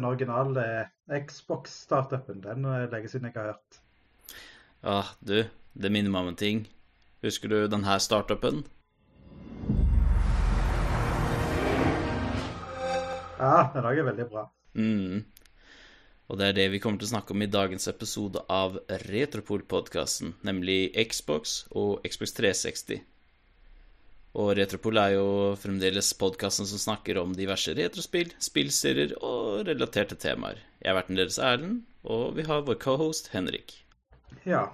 Den originale Xbox-startupen. Den er lenge siden jeg har hørt. Ja, du, det minner meg om en ting. Husker du denne startupen? Ja, den er veldig bra. Mm. Og det er det vi kommer til å snakke om i dagens episode av Retropol-podkasten, nemlig Xbox og Xbox 360. Og Retropol er jo fremdeles podkasten som snakker om diverse retrospill, spillserier og relaterte temaer. Jeg er verten deres Erlend, og vi har vår cohost Henrik. Ja.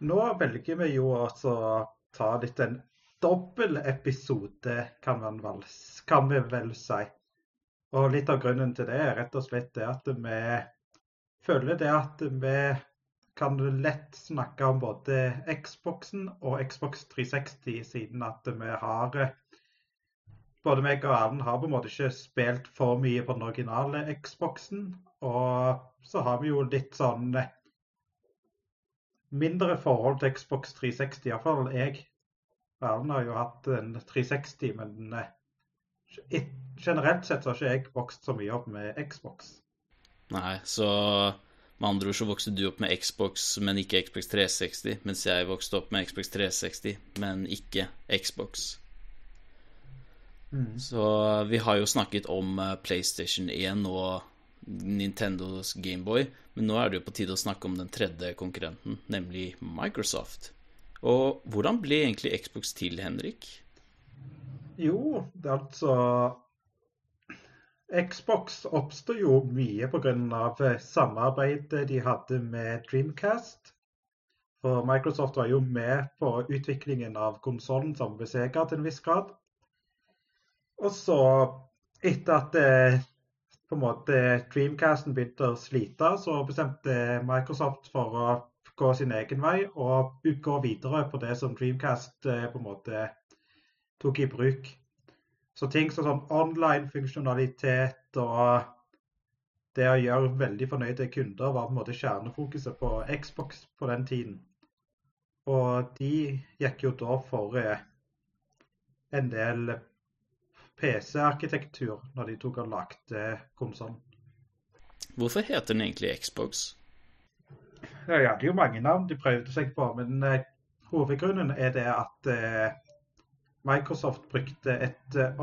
Nå velger vi jo også å ta litt en dobbel episode, kan, vel, kan vi vel si. Og litt av grunnen til det er rett og slett det at vi føler det at vi kan du lett snakke om både Xboxen og Xbox 360, siden at vi har Både meg og Erlend har på en måte ikke spilt for mye på den originale Xboxen. Og så har vi jo litt sånn mindre forhold til Xbox 360, iallfall jeg. Erlend har jo hatt en 360, men generelt sett så har ikke jeg vokst så mye opp med Xbox. Nei, så med andre ord så vokste du opp med Xbox, men ikke Xbox 360, mens jeg vokste opp med Xbox 360, men ikke Xbox. Mm. Så vi har jo snakket om eh, PlayStation 1 og Nintendos Gameboy, men nå er det jo på tide å snakke om den tredje konkurrenten, nemlig Microsoft. Og hvordan ble egentlig Xbox til, Henrik? Jo, det er altså Xbox oppstod jo mye pga. Eh, samarbeidet de hadde med Dreamcast. For Microsoft var jo med på utviklingen av konsollen som ved Sega til en viss grad. Og så, etter at eh, på en måte Dreamcasten begynte å slite, så bestemte Microsoft for å gå sin egen vei og gå videre på det som Dreamcast eh, på en måte tok i bruk. Så ting som sånn online-funksjonalitet og det å gjøre veldig fornøyde kunder var på en måte kjernefokuset på Xbox på den tiden. Og de gikk jo da for eh, en del PC-arkitektur når de tok og lagde konsollen. Hvorfor heter den egentlig Xbox? Ja, de er jo mange navn de prøvde seg på, men uh, hovedgrunnen er det at uh, Microsoft brukte et, eh,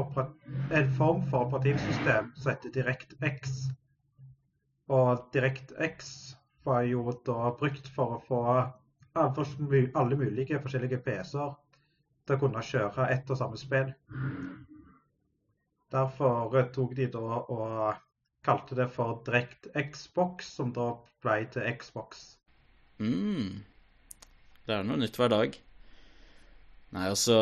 en form for operativsystem som heter DirectX. Og DirectX var jo da brukt for å få alle mulige forskjellige PC-er til å kunne kjøre ett og samme spill. Derfor tok de da og kalte det for DirectXbox, som da ble til Xbox. Mm. Det er noe nytt hver dag. Nei, altså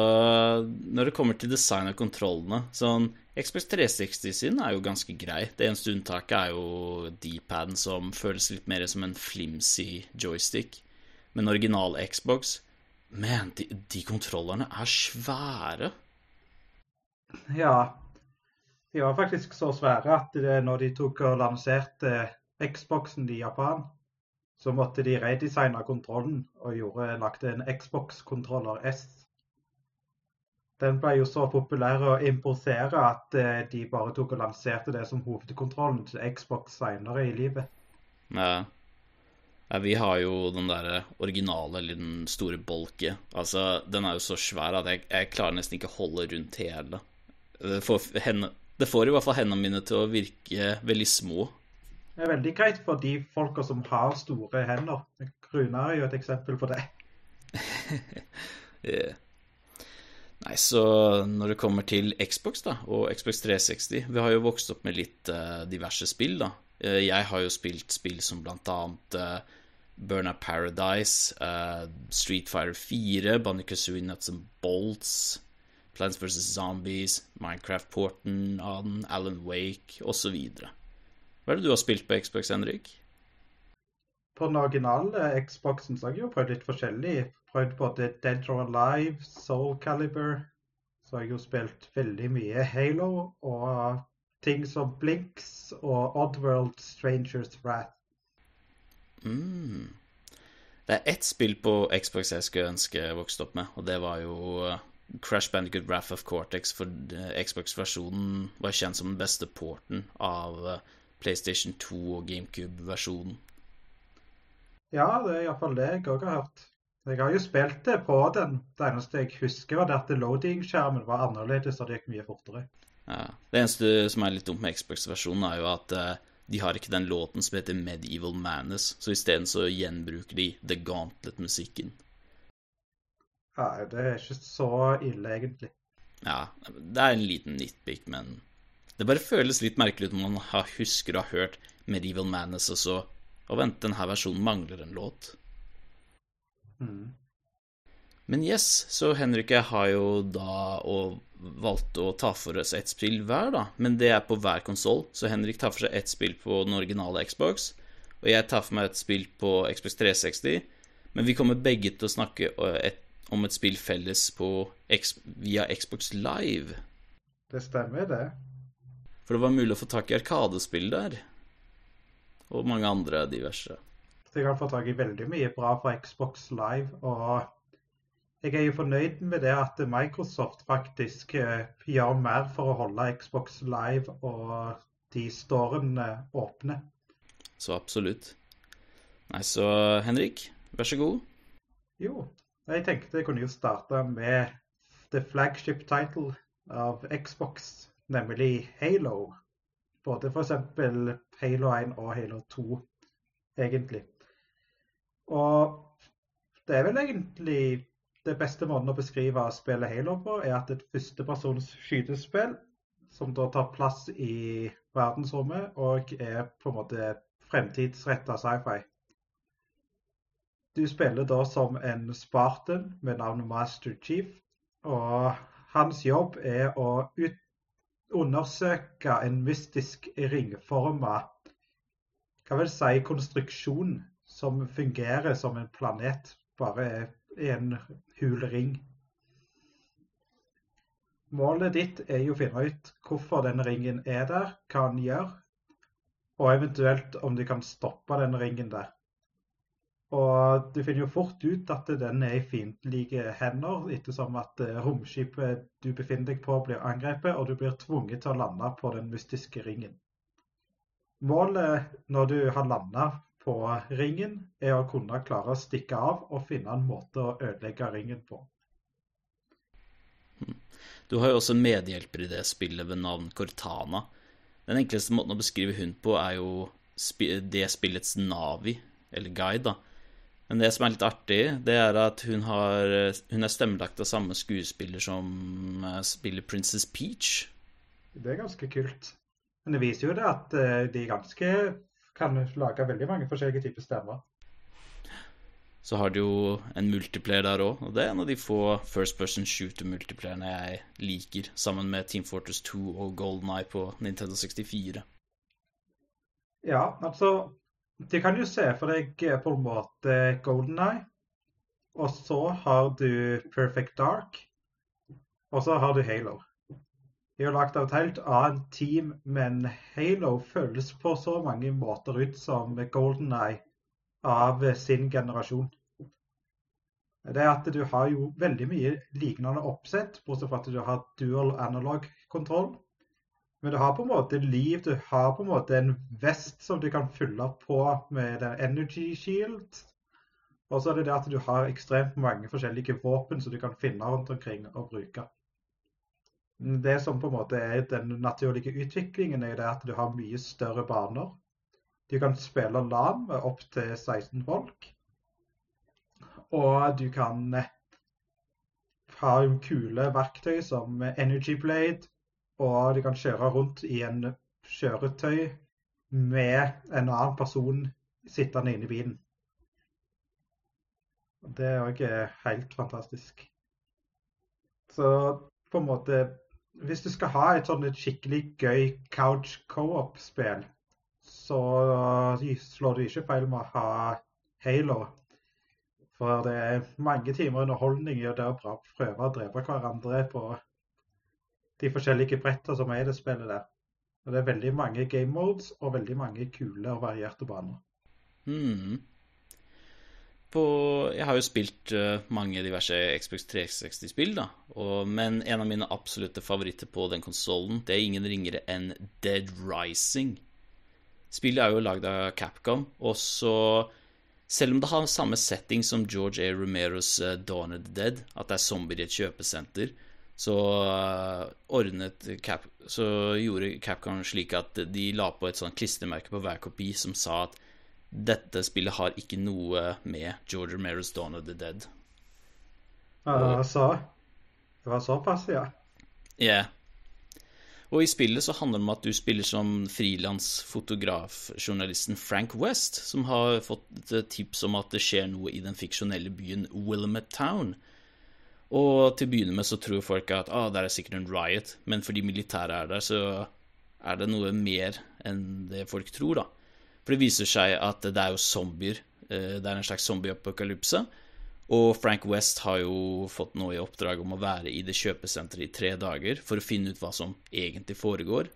Når det kommer til design og kontrollene Sånn Xbox 360 sin er jo ganske grei. Det eneste unntaket er jo D-paden, som føles litt mer som en flimsy joystick. Men original Xbox Men, de, de kontrollerne er svære. Ja. De var faktisk så svære at det, når de tok og lanserte Xboxen i Japan, så måtte de redesigne kontrollen og gjorde, lagde en Xbox-kontroller S den ble jo så populær å importere at eh, de bare tok og lanserte det som hovedkontrollen til Xbox senere i livet. Ja. ja vi har jo den der originale, eller den store bolket. Altså, den er jo så svær at jeg, jeg klarer nesten ikke å holde rundt hele. Det får, henne, det får i hvert fall hendene mine til å virke veldig små. Det er veldig greit for de folka som har store hender. Runar er jo et eksempel på det. yeah. Nei, så når det kommer til Xbox da, og Xbox 360 Vi har jo vokst opp med litt uh, diverse spill, da. Uh, jeg har jo spilt spill som blant annet uh, Burnout Paradise, uh, Street Fighter 4, Bunny Kazooie Nuts and Bolts, Plants vs. Zombies, Minecraft Porten, av den, Alan Wake osv. Hva er det du har spilt på Xbox, Henrik? På den originale Xboxen så har jeg jo prøvd litt forskjellig prøvd både Dead or Alive, Soul Caliber. Så har jeg jo spilt veldig mye Halo og ting som Blinks og Oddworld Strangers Wrath. Mm. Det er ett spill på Xbox jeg skulle ønske jeg vokste opp med, og det var jo Crash Bandicoot Wrath of Cortex for Xbox-versjonen var kjent som den beste porten av PlayStation 2 og GameCube-versjonen. Ja, det er iallfall det jeg òg har hørt. Jeg har jo spilt det på den. Det eneste jeg husker, var at loading-skjermen var annerledes, og det gikk mye fortere. Ja. Det eneste som er litt dumt med Xbox-versjonen, er jo at uh, de har ikke den låten som heter Medieval Madness, så isteden så gjenbruker de The Gauntlet-musikken. Nei, det er ikke så ille, egentlig. Ja, det er en liten nitpick, men det bare føles litt merkelig ut når man husker å ha hørt Medieval Madness, og så Og vent, denne versjonen mangler en låt. Mm. Men yes, så Henrik og jeg har jo da valgt å ta for oss ett spill hver, da. Men det er på hver konsoll. Så Henrik tar for seg ett spill på den originale Xbox, og jeg tar for meg et spill på Xbox 360. Men vi kommer begge til å snakke om et spill felles på, via Xbox Live. Det stemmer, det. For det var mulig å få tak i Arkadespill der. Og mange andre diverse. Så jeg kan få tak i veldig mye bra fra Xbox Live. Og jeg er jo fornøyd med det at Microsoft faktisk eh, gjør mer for å holde Xbox Live og de storene åpne. Så absolutt. Nei, så Henrik, vær så god. Jo, jeg tenkte jeg kunne jo starte med the flagship title av Xbox, nemlig Halo. Både f.eks. Halo 1 og Halo 2, egentlig. Og det er vel egentlig det beste måten å beskrive spillet Halo på, er at et førstepersons skytespill som da tar plass i verdensrommet og er på en måte fremtidsretta sci-fi. Du spiller da som en Spartan med navnet Master Chief, og hans jobb er å ut undersøke en mystisk ringforma hva vil si konstruksjon som fungerer som en planet, bare i en hul ring. Målet ditt er jo å finne ut hvorfor den ringen er der, hva den gjør, og eventuelt om du kan stoppe den ringen der. Og du finner jo fort ut at den er i fiendtlige hender, ettersom at eh, romskipet du befinner deg på, blir angrepet, og du blir tvunget til å lande på den mystiske ringen. Målet når du har landa på ringen, er å kunne klare å stikke av og finne en måte å ødelegge ringen på. Du har jo også en medhjelper i det spillet ved navn Cortana. Den enkleste måten å beskrive hun på er jo det spillets Navi, eller guide, da. Men det som er litt artig, det er at hun, har, hun er stemmelagt av samme skuespiller som eh, spiller Princess Peach. Det er ganske kult. Men det viser jo det at eh, de ganske kan lage veldig mange forskjellige typer stemmer. Så har du jo en multiplayer der òg, og det er en av de få First Person Shooter-multiplayerne jeg liker, sammen med Team Fortress 2 og Golden Eye på Nintendo 64. Ja, altså De kan jo se for deg på en måte Golden Eye, og så har du Perfect Dark, og så har du Halo. De har lagt av et helt annet team, men Halo føles på så mange måter ut som Golden Eye av sin generasjon. Det er at du har jo veldig mye lignende oppsett, bortsett fra at du har dual analog-kontroll. Men du har på en måte liv, du har på en måte en vest som du kan fylle på med en energy shield. Og så er det det at du har ekstremt mange forskjellige våpen som du kan finne rundt omkring og bruke. Det som på en måte er den naturlige utviklingen, er at du har mye større baner. Du kan spille LAN med opptil 16 folk. Og du kan eh, ha kule verktøy som Energy Blade, og de kan kjøre rundt i en kjøretøy med en annen person sittende inne i bilen. Det er òg helt fantastisk. Så på en måte hvis du skal ha et sånn skikkelig gøy couch co-op-spill, så slår du ikke feil med å ha Halo. For det er mange timer underholdning i det å prøve å drepe hverandre på de forskjellige brettene som er i det spillet der. Og det er veldig mange game modes og veldig mange kule og varierte baner. Mm. på Jeg har jo spilt uh, mange diverse Xbox 360-spill, da. Og, men en av mine absolutte favoritter på den konsollen, det er ingen ringere enn Dead Rising. Spillet er jo lagd av Capcom, og så Selv om det har samme setting som George A. Romeros uh, Dawn of the Dead, at det er zombier i et kjøpesenter, så uh, ordnet Cap Så gjorde Capcom slik at de la på et sånt klistremerke på hver kopi som sa at dette spillet har ikke noe med George Romero's Dawn of the Dead. Ja, det var så Det var såpass, ja. Ja. Yeah. Og i spillet så handler det om at du spiller som frilansfotografjournalisten Frank West, som har fått tips om at det skjer noe i den fiksjonelle byen Willamette Town. Og til å begynne med så tror folk at ah, det er sikkert en riot, men fordi militæret er der, så er det noe mer enn det folk tror, da. For det viser seg at det er jo zombier. Eh, det er en slags zombieapokalypse. Og Frank West har jo fått noe i oppdrag om å være i det kjøpesenteret i tre dager for å finne ut hva som egentlig foregår.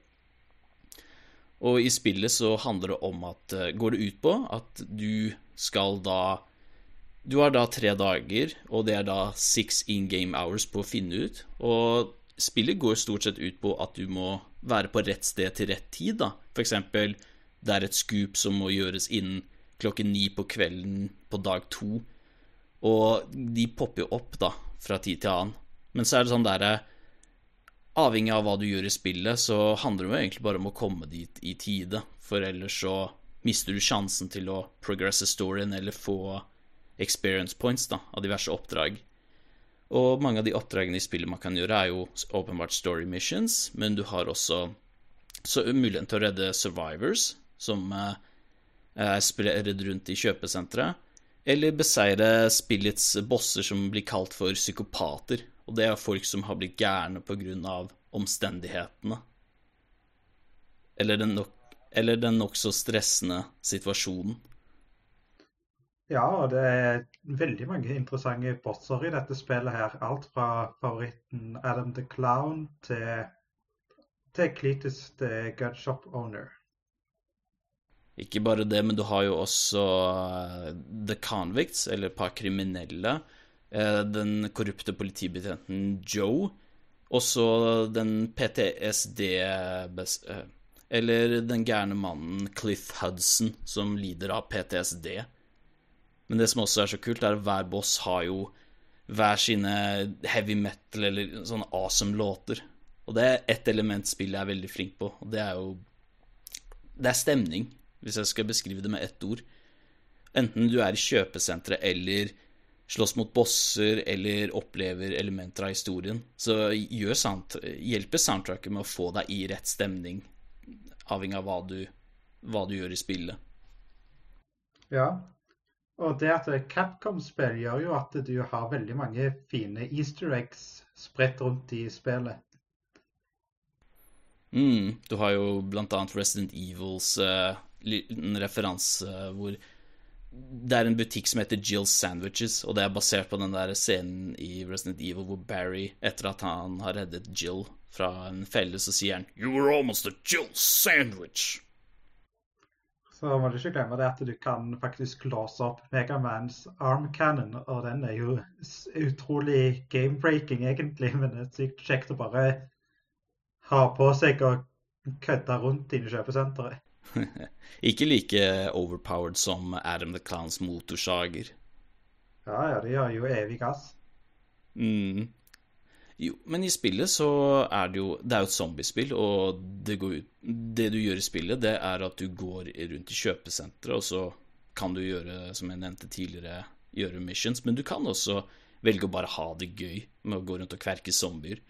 Og i spillet så handler det om at eh, Går det ut på at du skal da Du har da tre dager, og det er da six in game hours på å finne ut. Og spillet går stort sett ut på at du må være på rett sted til rett tid, da. For eksempel det er et scoop som må gjøres innen klokken ni på kvelden på dag to. Og de popper jo opp, da, fra tid til annen. Men så er det sånn derre Avhengig av hva du gjør i spillet, så handler det jo egentlig bare om å komme dit i tide. For ellers så mister du sjansen til å progresse storyen eller få experience points da, av diverse oppdrag. Og mange av de oppdragene i spillet man kan gjøre, er jo åpenbart story missions, men du har også muligheten til å redde survivors, som uh, er spredd rundt i kjøpesenteret, eller beseire spillets bosser som blir kalt for psykopater. Og det er folk som har blitt gærne av omstendighetene. Eller den, nok, eller stressende situasjonen. Ja, og det er veldig mange interessante bosser i dette spillet her. Alt fra favoritten Adam the Clown til, til Cletus the Gunshop Owner. Ikke bare det, men du har jo også uh, The Convicts, eller et par kriminelle. Uh, den korrupte politibetjenten Joe. Også den PTSD uh, Eller den gærne mannen Cliff Hudson, som lider av PTSD. Men det som også er så kult, er at hver boss har jo hver sine heavy metal eller sånne awesome låter. Og det er ett element spillet er veldig flink på, og det er jo Det er stemning hvis jeg skal beskrive det med ett ord. Enten du er i kjøpesenteret eller slåss mot bosser eller opplever elementer av historien, så sound, hjelper soundtracket med å få deg i rett stemning, avhengig av hva du, hva du gjør i spillet. Ja, og det at Capcom-spill gjør jo at du har veldig mange fine easter eggs spredt rundt i spillet. Mm, du har jo blant annet Resident Evils uh, referanse hvor det er en butikk som heter Jill's Sandwiches, og det er basert på den der scenen i Resident Evil hvor Barry, etter at han har reddet Jill fra en felle, så sier han You were almost a Jill sandwich. Så må du ikke glemme det at du kan faktisk låse opp Megamans arm cannon, og den er jo utrolig game-breaking, egentlig, men det er sykt kjekt å bare ha på seg og kødde rundt inne i kjøpesenteret. Ikke like overpowered som Adam the Clowns motorsager. Ja, ja, de har jo evig gass. Mm. Jo, men i spillet så er det jo Det er jo et zombiespill, og det, ut, det, du gjør i spillet, det er at du går rundt i kjøpesenteret, og så kan du gjøre, som jeg nevnte tidligere, gjøre missions, men du kan også velge å bare ha det gøy med å gå rundt og kverke zombier.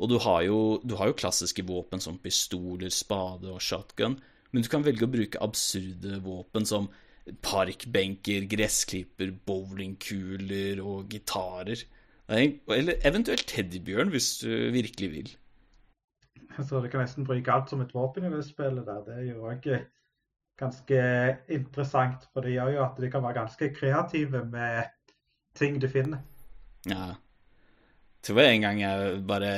Og du har jo, du har jo klassiske våpen som pistoler, spade og shotgun, men du kan velge å bruke absurde våpen som parkbenker, gressklipper, bowlingkuler og gitarer. Eller eventuelt teddybjørn, hvis du virkelig vil. Så du kan nesten bruke alt som et våpen i det spillet der. Det er jo òg ganske interessant, for det gjør jo at de kan være ganske kreative med ting du finner. Ja. Jeg tror jeg en gang jeg bare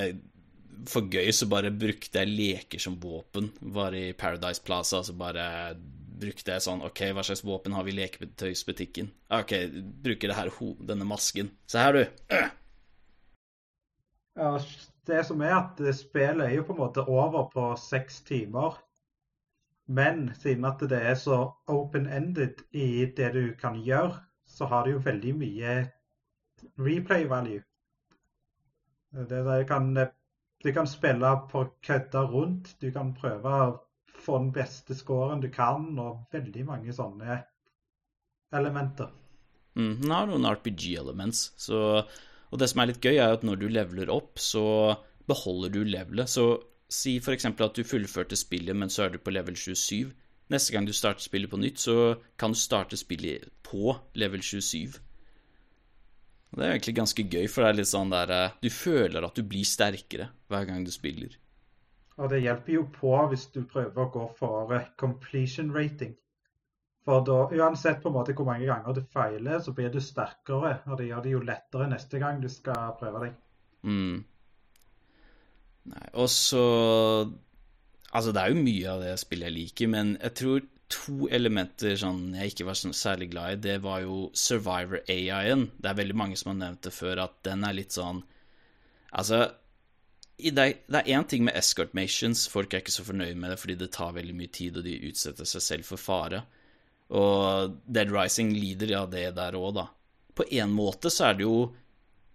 for gøy så bare brukte jeg leker som våpen. Var i Paradise Plaza, så bare brukte jeg sånn OK, hva slags våpen har vi i leketøysbutikken? OK, bruker det her, denne masken. Se her, du. Ja, det som er at spillet er jo på en måte over på seks timer. Men siden at det er så open-ended i det du kan gjøre, så har det jo veldig mye replay value. Det, der kan, du kan spille på kødder rundt. Du kan prøve få den beste scoren du kan, og veldig mange sånne elementer. Mm, den har noen RPG-elements. Og det som er litt gøy, er at når du leveler opp, så beholder du levelet. Så si f.eks. at du fullførte spillet, men så er du på level 27. Neste gang du starter spillet på nytt, så kan du starte spillet på level 27. Og Det er egentlig ganske gøy, for det er litt sånn der eh, Du føler at du blir sterkere hver gang du spiller. Og det hjelper jo på hvis du prøver å gå for eh, completion rating. For da, uansett på en måte hvor mange ganger du feiler, så blir du sterkere. Og det gjør det jo lettere neste gang du skal prøve deg. Mm. Nei, og så Altså, det er jo mye av det spillet jeg liker, men jeg tror to elementer sånn, jeg ikke var sånn særlig glad i. Det var jo Survivor AI-en. Det er veldig mange som har nevnt det før, at den er litt sånn Altså, det er én ting med escort mations. Folk er ikke så fornøyd med det fordi det tar veldig mye tid, og de utsetter seg selv for fare. Og Dead Rising lider av det der òg, da. På en måte så er det jo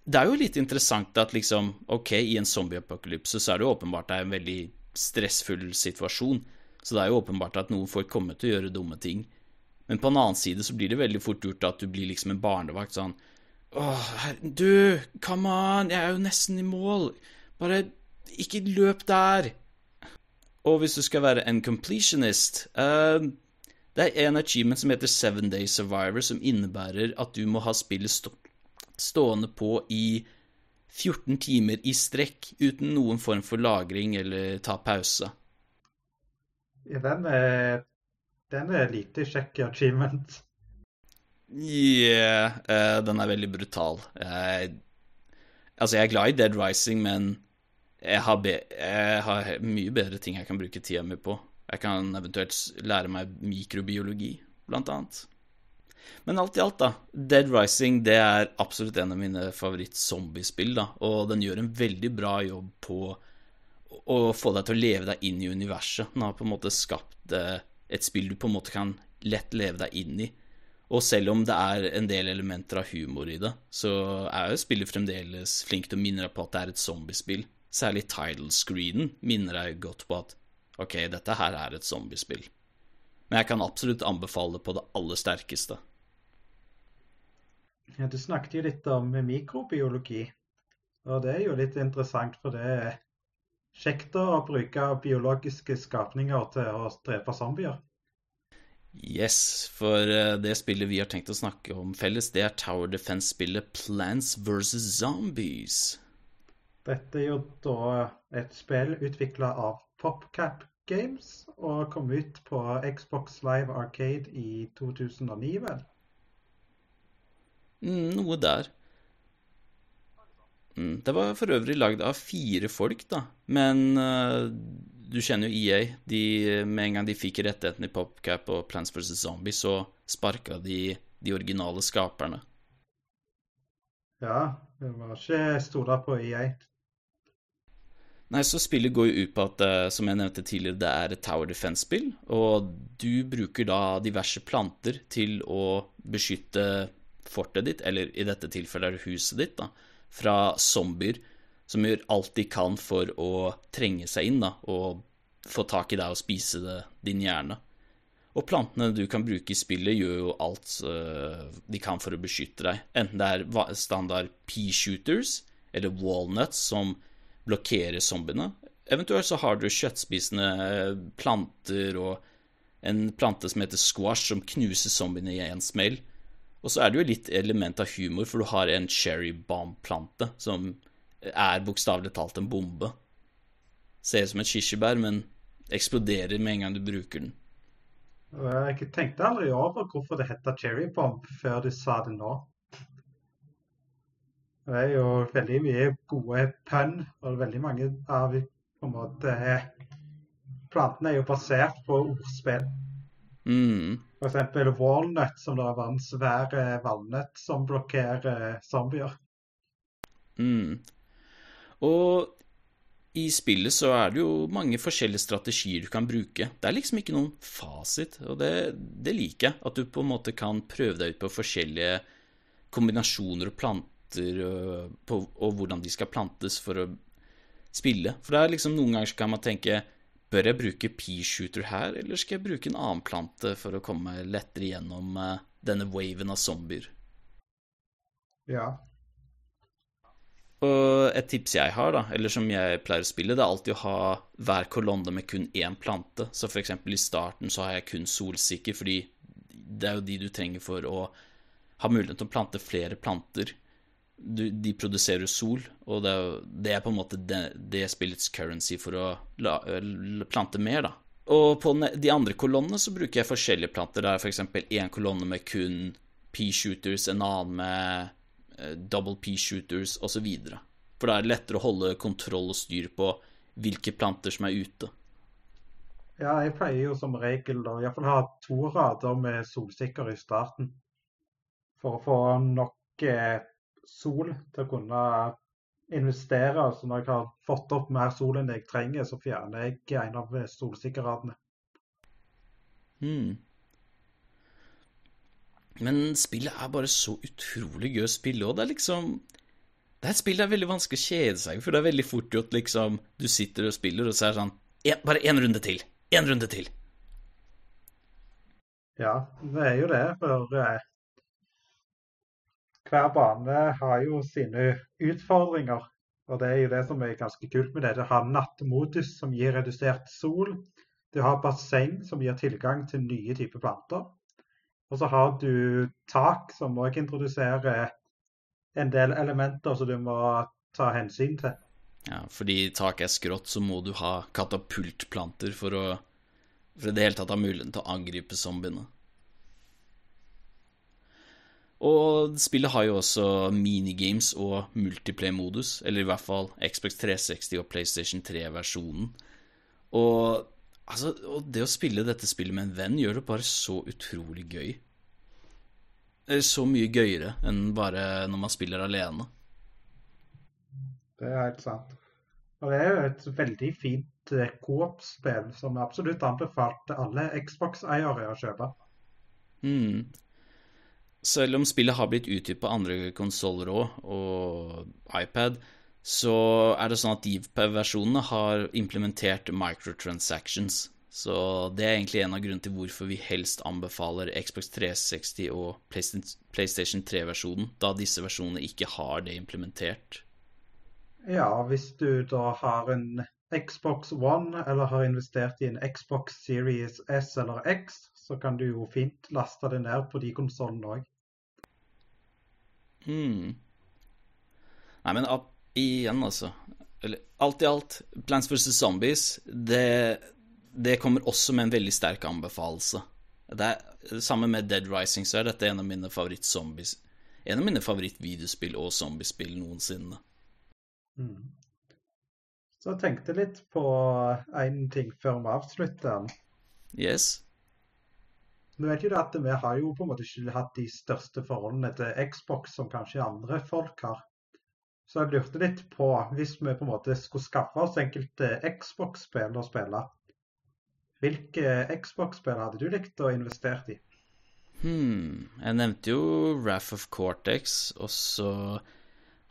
Det er jo litt interessant at liksom Ok, i en zombieapokalypse så er det jo åpenbart det er en veldig stressfull situasjon. Så det er jo åpenbart at noen folk kommer til å gjøre dumme ting. Men på en annen side så blir det veldig fort gjort at du blir liksom en barnevakt sånn Åh, du, come on, jeg er jo nesten i mål. Bare ikke løp der. Og hvis du skal være en completionist uh, Det er en achievement som heter Seven Day Survivor, som innebærer at du må ha spillet stå stående på i 14 timer i strekk uten noen form for lagring eller ta pause. Ja, Den er, den er lite kjekk achievement. Yeah, uh, den er veldig brutal. Uh, altså, jeg er glad i Dead Rising, men jeg har, be jeg har, mye bedre ting jeg kan bruke tida mi på. Jeg kan eventuelt lære meg mikrobiologi, blant annet. Men alt i alt, da. Dead Rising det er absolutt en av mine favoritt-zombiespill, da. Og den gjør en veldig bra jobb på å få deg til å leve deg inn i universet. Den har på en måte skapt eh, et spill du på en måte kan lett leve deg inn i. Og selv om det er en del elementer av humor i det, så er jo spillet fremdeles flink til å minne deg på at det er et zombiespill. Særlig title screenen minner deg godt på at ok, dette her er et zombiespill. Men jeg kan absolutt anbefale det på det aller sterkeste. Ja, du snakket jo litt om mikrobiologi, og det er jo litt interessant, for det er kjekt å bruke biologiske skapninger til å drepe zombier. Yes, for eh, det spillet vi har tenkt å snakke om felles, det er Tower Defense-spillet Plants vs. Zombies. Dette er jo da et spill utvikla av PopCap Games og kom ut på Xbox Live Arcade i 2009, vel? Mm, noe der. Mm, det var for øvrig lagd av fire folk, da. Men uh, du kjenner jo EA. De, med en gang de fikk rettighetene i PopCap og Plants vs. Zombies, så sparka de de originale skaperne. Ja, det var ikke stole på EA. Nei, så spillet går jo ut på at, uh, som jeg nevnte tidligere, det er et Tower Defense-spill. Og du bruker da diverse planter til å beskytte fortet ditt, eller i dette tilfellet huset ditt, da fra zombier som gjør alt de kan for å trenge seg inn da, og få tak i deg og spise det, din hjerne. Og plantene du kan bruke i spillet, gjør jo alt uh, de kan for å beskytte deg. Enten det er standard pea-shooters eller walnuts som blokkerer zombiene. Eventuelt så har du kjøttspisende eh, planter og en plante som heter squash, som knuser zombiene i én smell. Og så er det jo litt element av humor, for du har en cherry bomb-plante som er bokstavelig talt en bombe. Ser ut som et kirsebær, men eksploderer med en gang du bruker den. Jeg tenkte aldri over hvorfor det heter cherry bomb før du sa det nå. Det er jo veldig mye gode pønn, og veldig mange av på en måte Plantene er jo basert på ordspill. Mm. Eksempel Walnut, som da var en svær eh, valnøtt som blokkerer zombier. Mm. Og i spillet så er det jo mange forskjellige strategier du kan bruke. Det er liksom ikke noen fasit, og det, det liker jeg. At du på en måte kan prøve deg ut på forskjellige kombinasjoner og planter, og, på, og hvordan de skal plantes for å spille. For det er liksom noen ganger så kan man tenke Bør jeg bruke pea-shooter her, eller skal jeg bruke en annen plante for å komme lettere gjennom uh, denne waven av zombier? Ja. Og et tips jeg har, da, eller som jeg pleier å spille, det er alltid å ha hver kolonne med kun én plante. Så for eksempel i starten så har jeg kun solsikker, fordi det er jo de du trenger for å ha mulighet til å plante flere planter du, de produserer sol, og det, det, er på en måte det, det spillets currency for å la, plante mer, da. Og på de andre kolonnene så bruker jeg forskjellige planter. Det er f.eks. én kolonne med kun pea-shooters, en annen med double P-shooters osv. For da er det lettere å holde kontroll og styr på hvilke planter som er ute. Ja, jeg pleier jo som regel å iallfall ha to rader med solsikker i starten. For å få nok eh, sol til å kunne investere. Så når jeg har fått opp mer sol enn jeg trenger, så fjerner jeg en av solsikkerradene. Mm. Men spillet er bare så utrolig gøy å spille, og det er liksom Det er et spill det er veldig vanskelig å kjede seg for det er veldig fort gjort liksom Du sitter og spiller, og så er det sånn Bare én runde til. Én runde til. Ja, det er jo det. For eh, hver bane har jo sine utfordringer. Og det er jo det som er ganske kult med det. Du har nattmodus som gir redusert sol. Du har basseng som gir tilgang til nye typer planter. Og så har du tak som òg introduserer en del elementer som du må ta hensyn til. Ja, fordi taket er skrått, så må du ha katapultplanter for å for i det hele tatt ha muligheten til å angripe zombiene. Og spillet har jo også minigames og multiplay-modus, eller i hvert fall Xbox 360 og PlayStation 3-versjonen. Og altså, og det å spille dette spillet med en venn gjør det bare så utrolig gøy. Så mye gøyere enn bare når man spiller alene. Det er helt sant. Og det er jo et veldig fint eh, coop-spill som er absolutt anbefalt til alle Xbox-eiere å kjøpe. Mm. Selv om spillet har blitt utgitt på andre konsoller òg, og iPad, så er det sånn at de versjonene har implementert microtransactions. Så det er egentlig en av grunnene til hvorfor vi helst anbefaler Xbox 360 og PlayStation 3-versjonen, da disse versjonene ikke har det implementert. Ja, hvis du da har en Xbox One eller har investert i en Xbox Series S eller X, så kan du jo fint laste det ned på de konsollene òg. Mm. Nei, men igjen, altså Eller alt i alt, Plants vs. Zombies, det, det, kommer også med en veldig sterk anbefalelse. Det er Sammen med Dead Rising så er dette en av mine favoritt-zombies En av mine favoritt-videospill og zombiespill noensinne. Mm. Så jeg tenkte litt på én ting før vi avslutter. Yes. Nå vet jo det at Vi har jo på en måte ikke hatt de største forholdene til Xbox som kanskje andre folk har. Så jeg lurte litt på, hvis vi på en måte skulle skaffe oss enkelte Xbox-spill å spille, hvilke Xbox-spill hadde du likt å investere i? Hmm, jeg nevnte jo Raff of Cortex, og så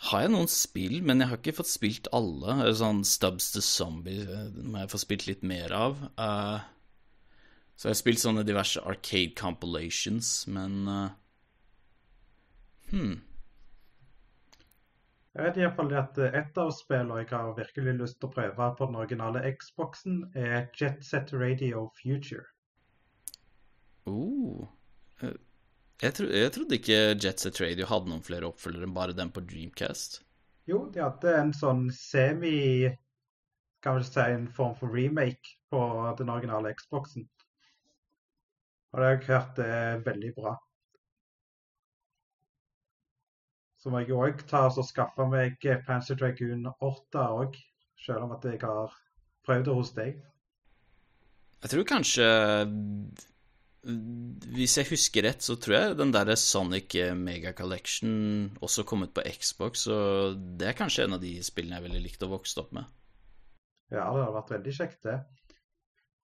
har jeg noen spill, men jeg har ikke fått spilt alle. Sånn Stubbs the Zombie eh, må jeg få spilt litt mer av. Uh, så jeg har spilt sånne diverse arcade compilations, men uh, Hmm. Jeg vet iallfall at et av spillene jeg har virkelig lyst til å prøve på den originale Xboxen, er Jet Set Radio Future. Oh. Jeg, tro, jeg, trodde ikke Jet Set Radio hadde noen flere oppfølgere enn bare den på Dreamcast. Jo, de hadde en sånn semi Kan vel si en form for remake på den originale Xboxen. Og det har jeg hørt er veldig bra. Så må jeg òg ta og skaffe meg Panzer Dragoon 8 òg, selv om at jeg har prøvd det hos deg. Jeg tror kanskje hvis jeg husker rett, så tror jeg den derre Sonic Mega Collection også kom ut på Xbox, så det er kanskje en av de spillene jeg ville likt å vokse opp med. Ja, det hadde vært veldig kjekt, det.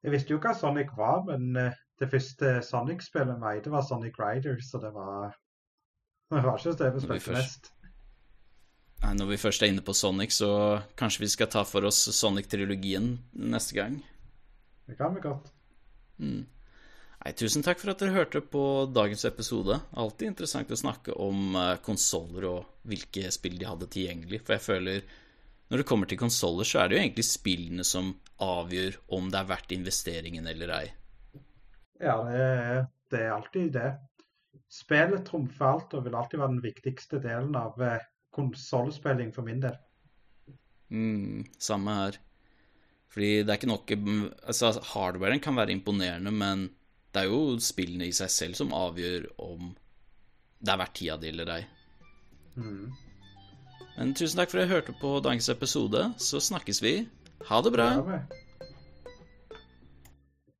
Jeg visste jo hva Sonic var, men eh, det første Sonic-spillet meg, det var Sonic Riders, så det var Det var ikke vi spilte mest. Når vi først er inne på Sonic, så kanskje vi skal ta for oss Sonic-trilogien neste gang? Det kan vi godt. Mm. Nei, tusen takk for at dere hørte på dagens episode. Alltid interessant å snakke om uh, konsoller og hvilke spill de hadde tilgjengelig. For jeg føler når det kommer til konsoller, så er det jo egentlig spillene som avgjør om det er verdt investeringen eller ei. Ja, det det er alltid det. Spillet trumfer alt og vil alltid være den viktigste delen av uh, konsollspilling for min del. Mm, samme her. Fordi det er ikke nok Altså, hardwaren kan være imponerende, men det er jo spillene i seg selv som avgjør om det er verdt tida di eller ei. Mm. Men tusen takk for at du hørte på dagens episode. Så snakkes vi. Ha det bra. Ja,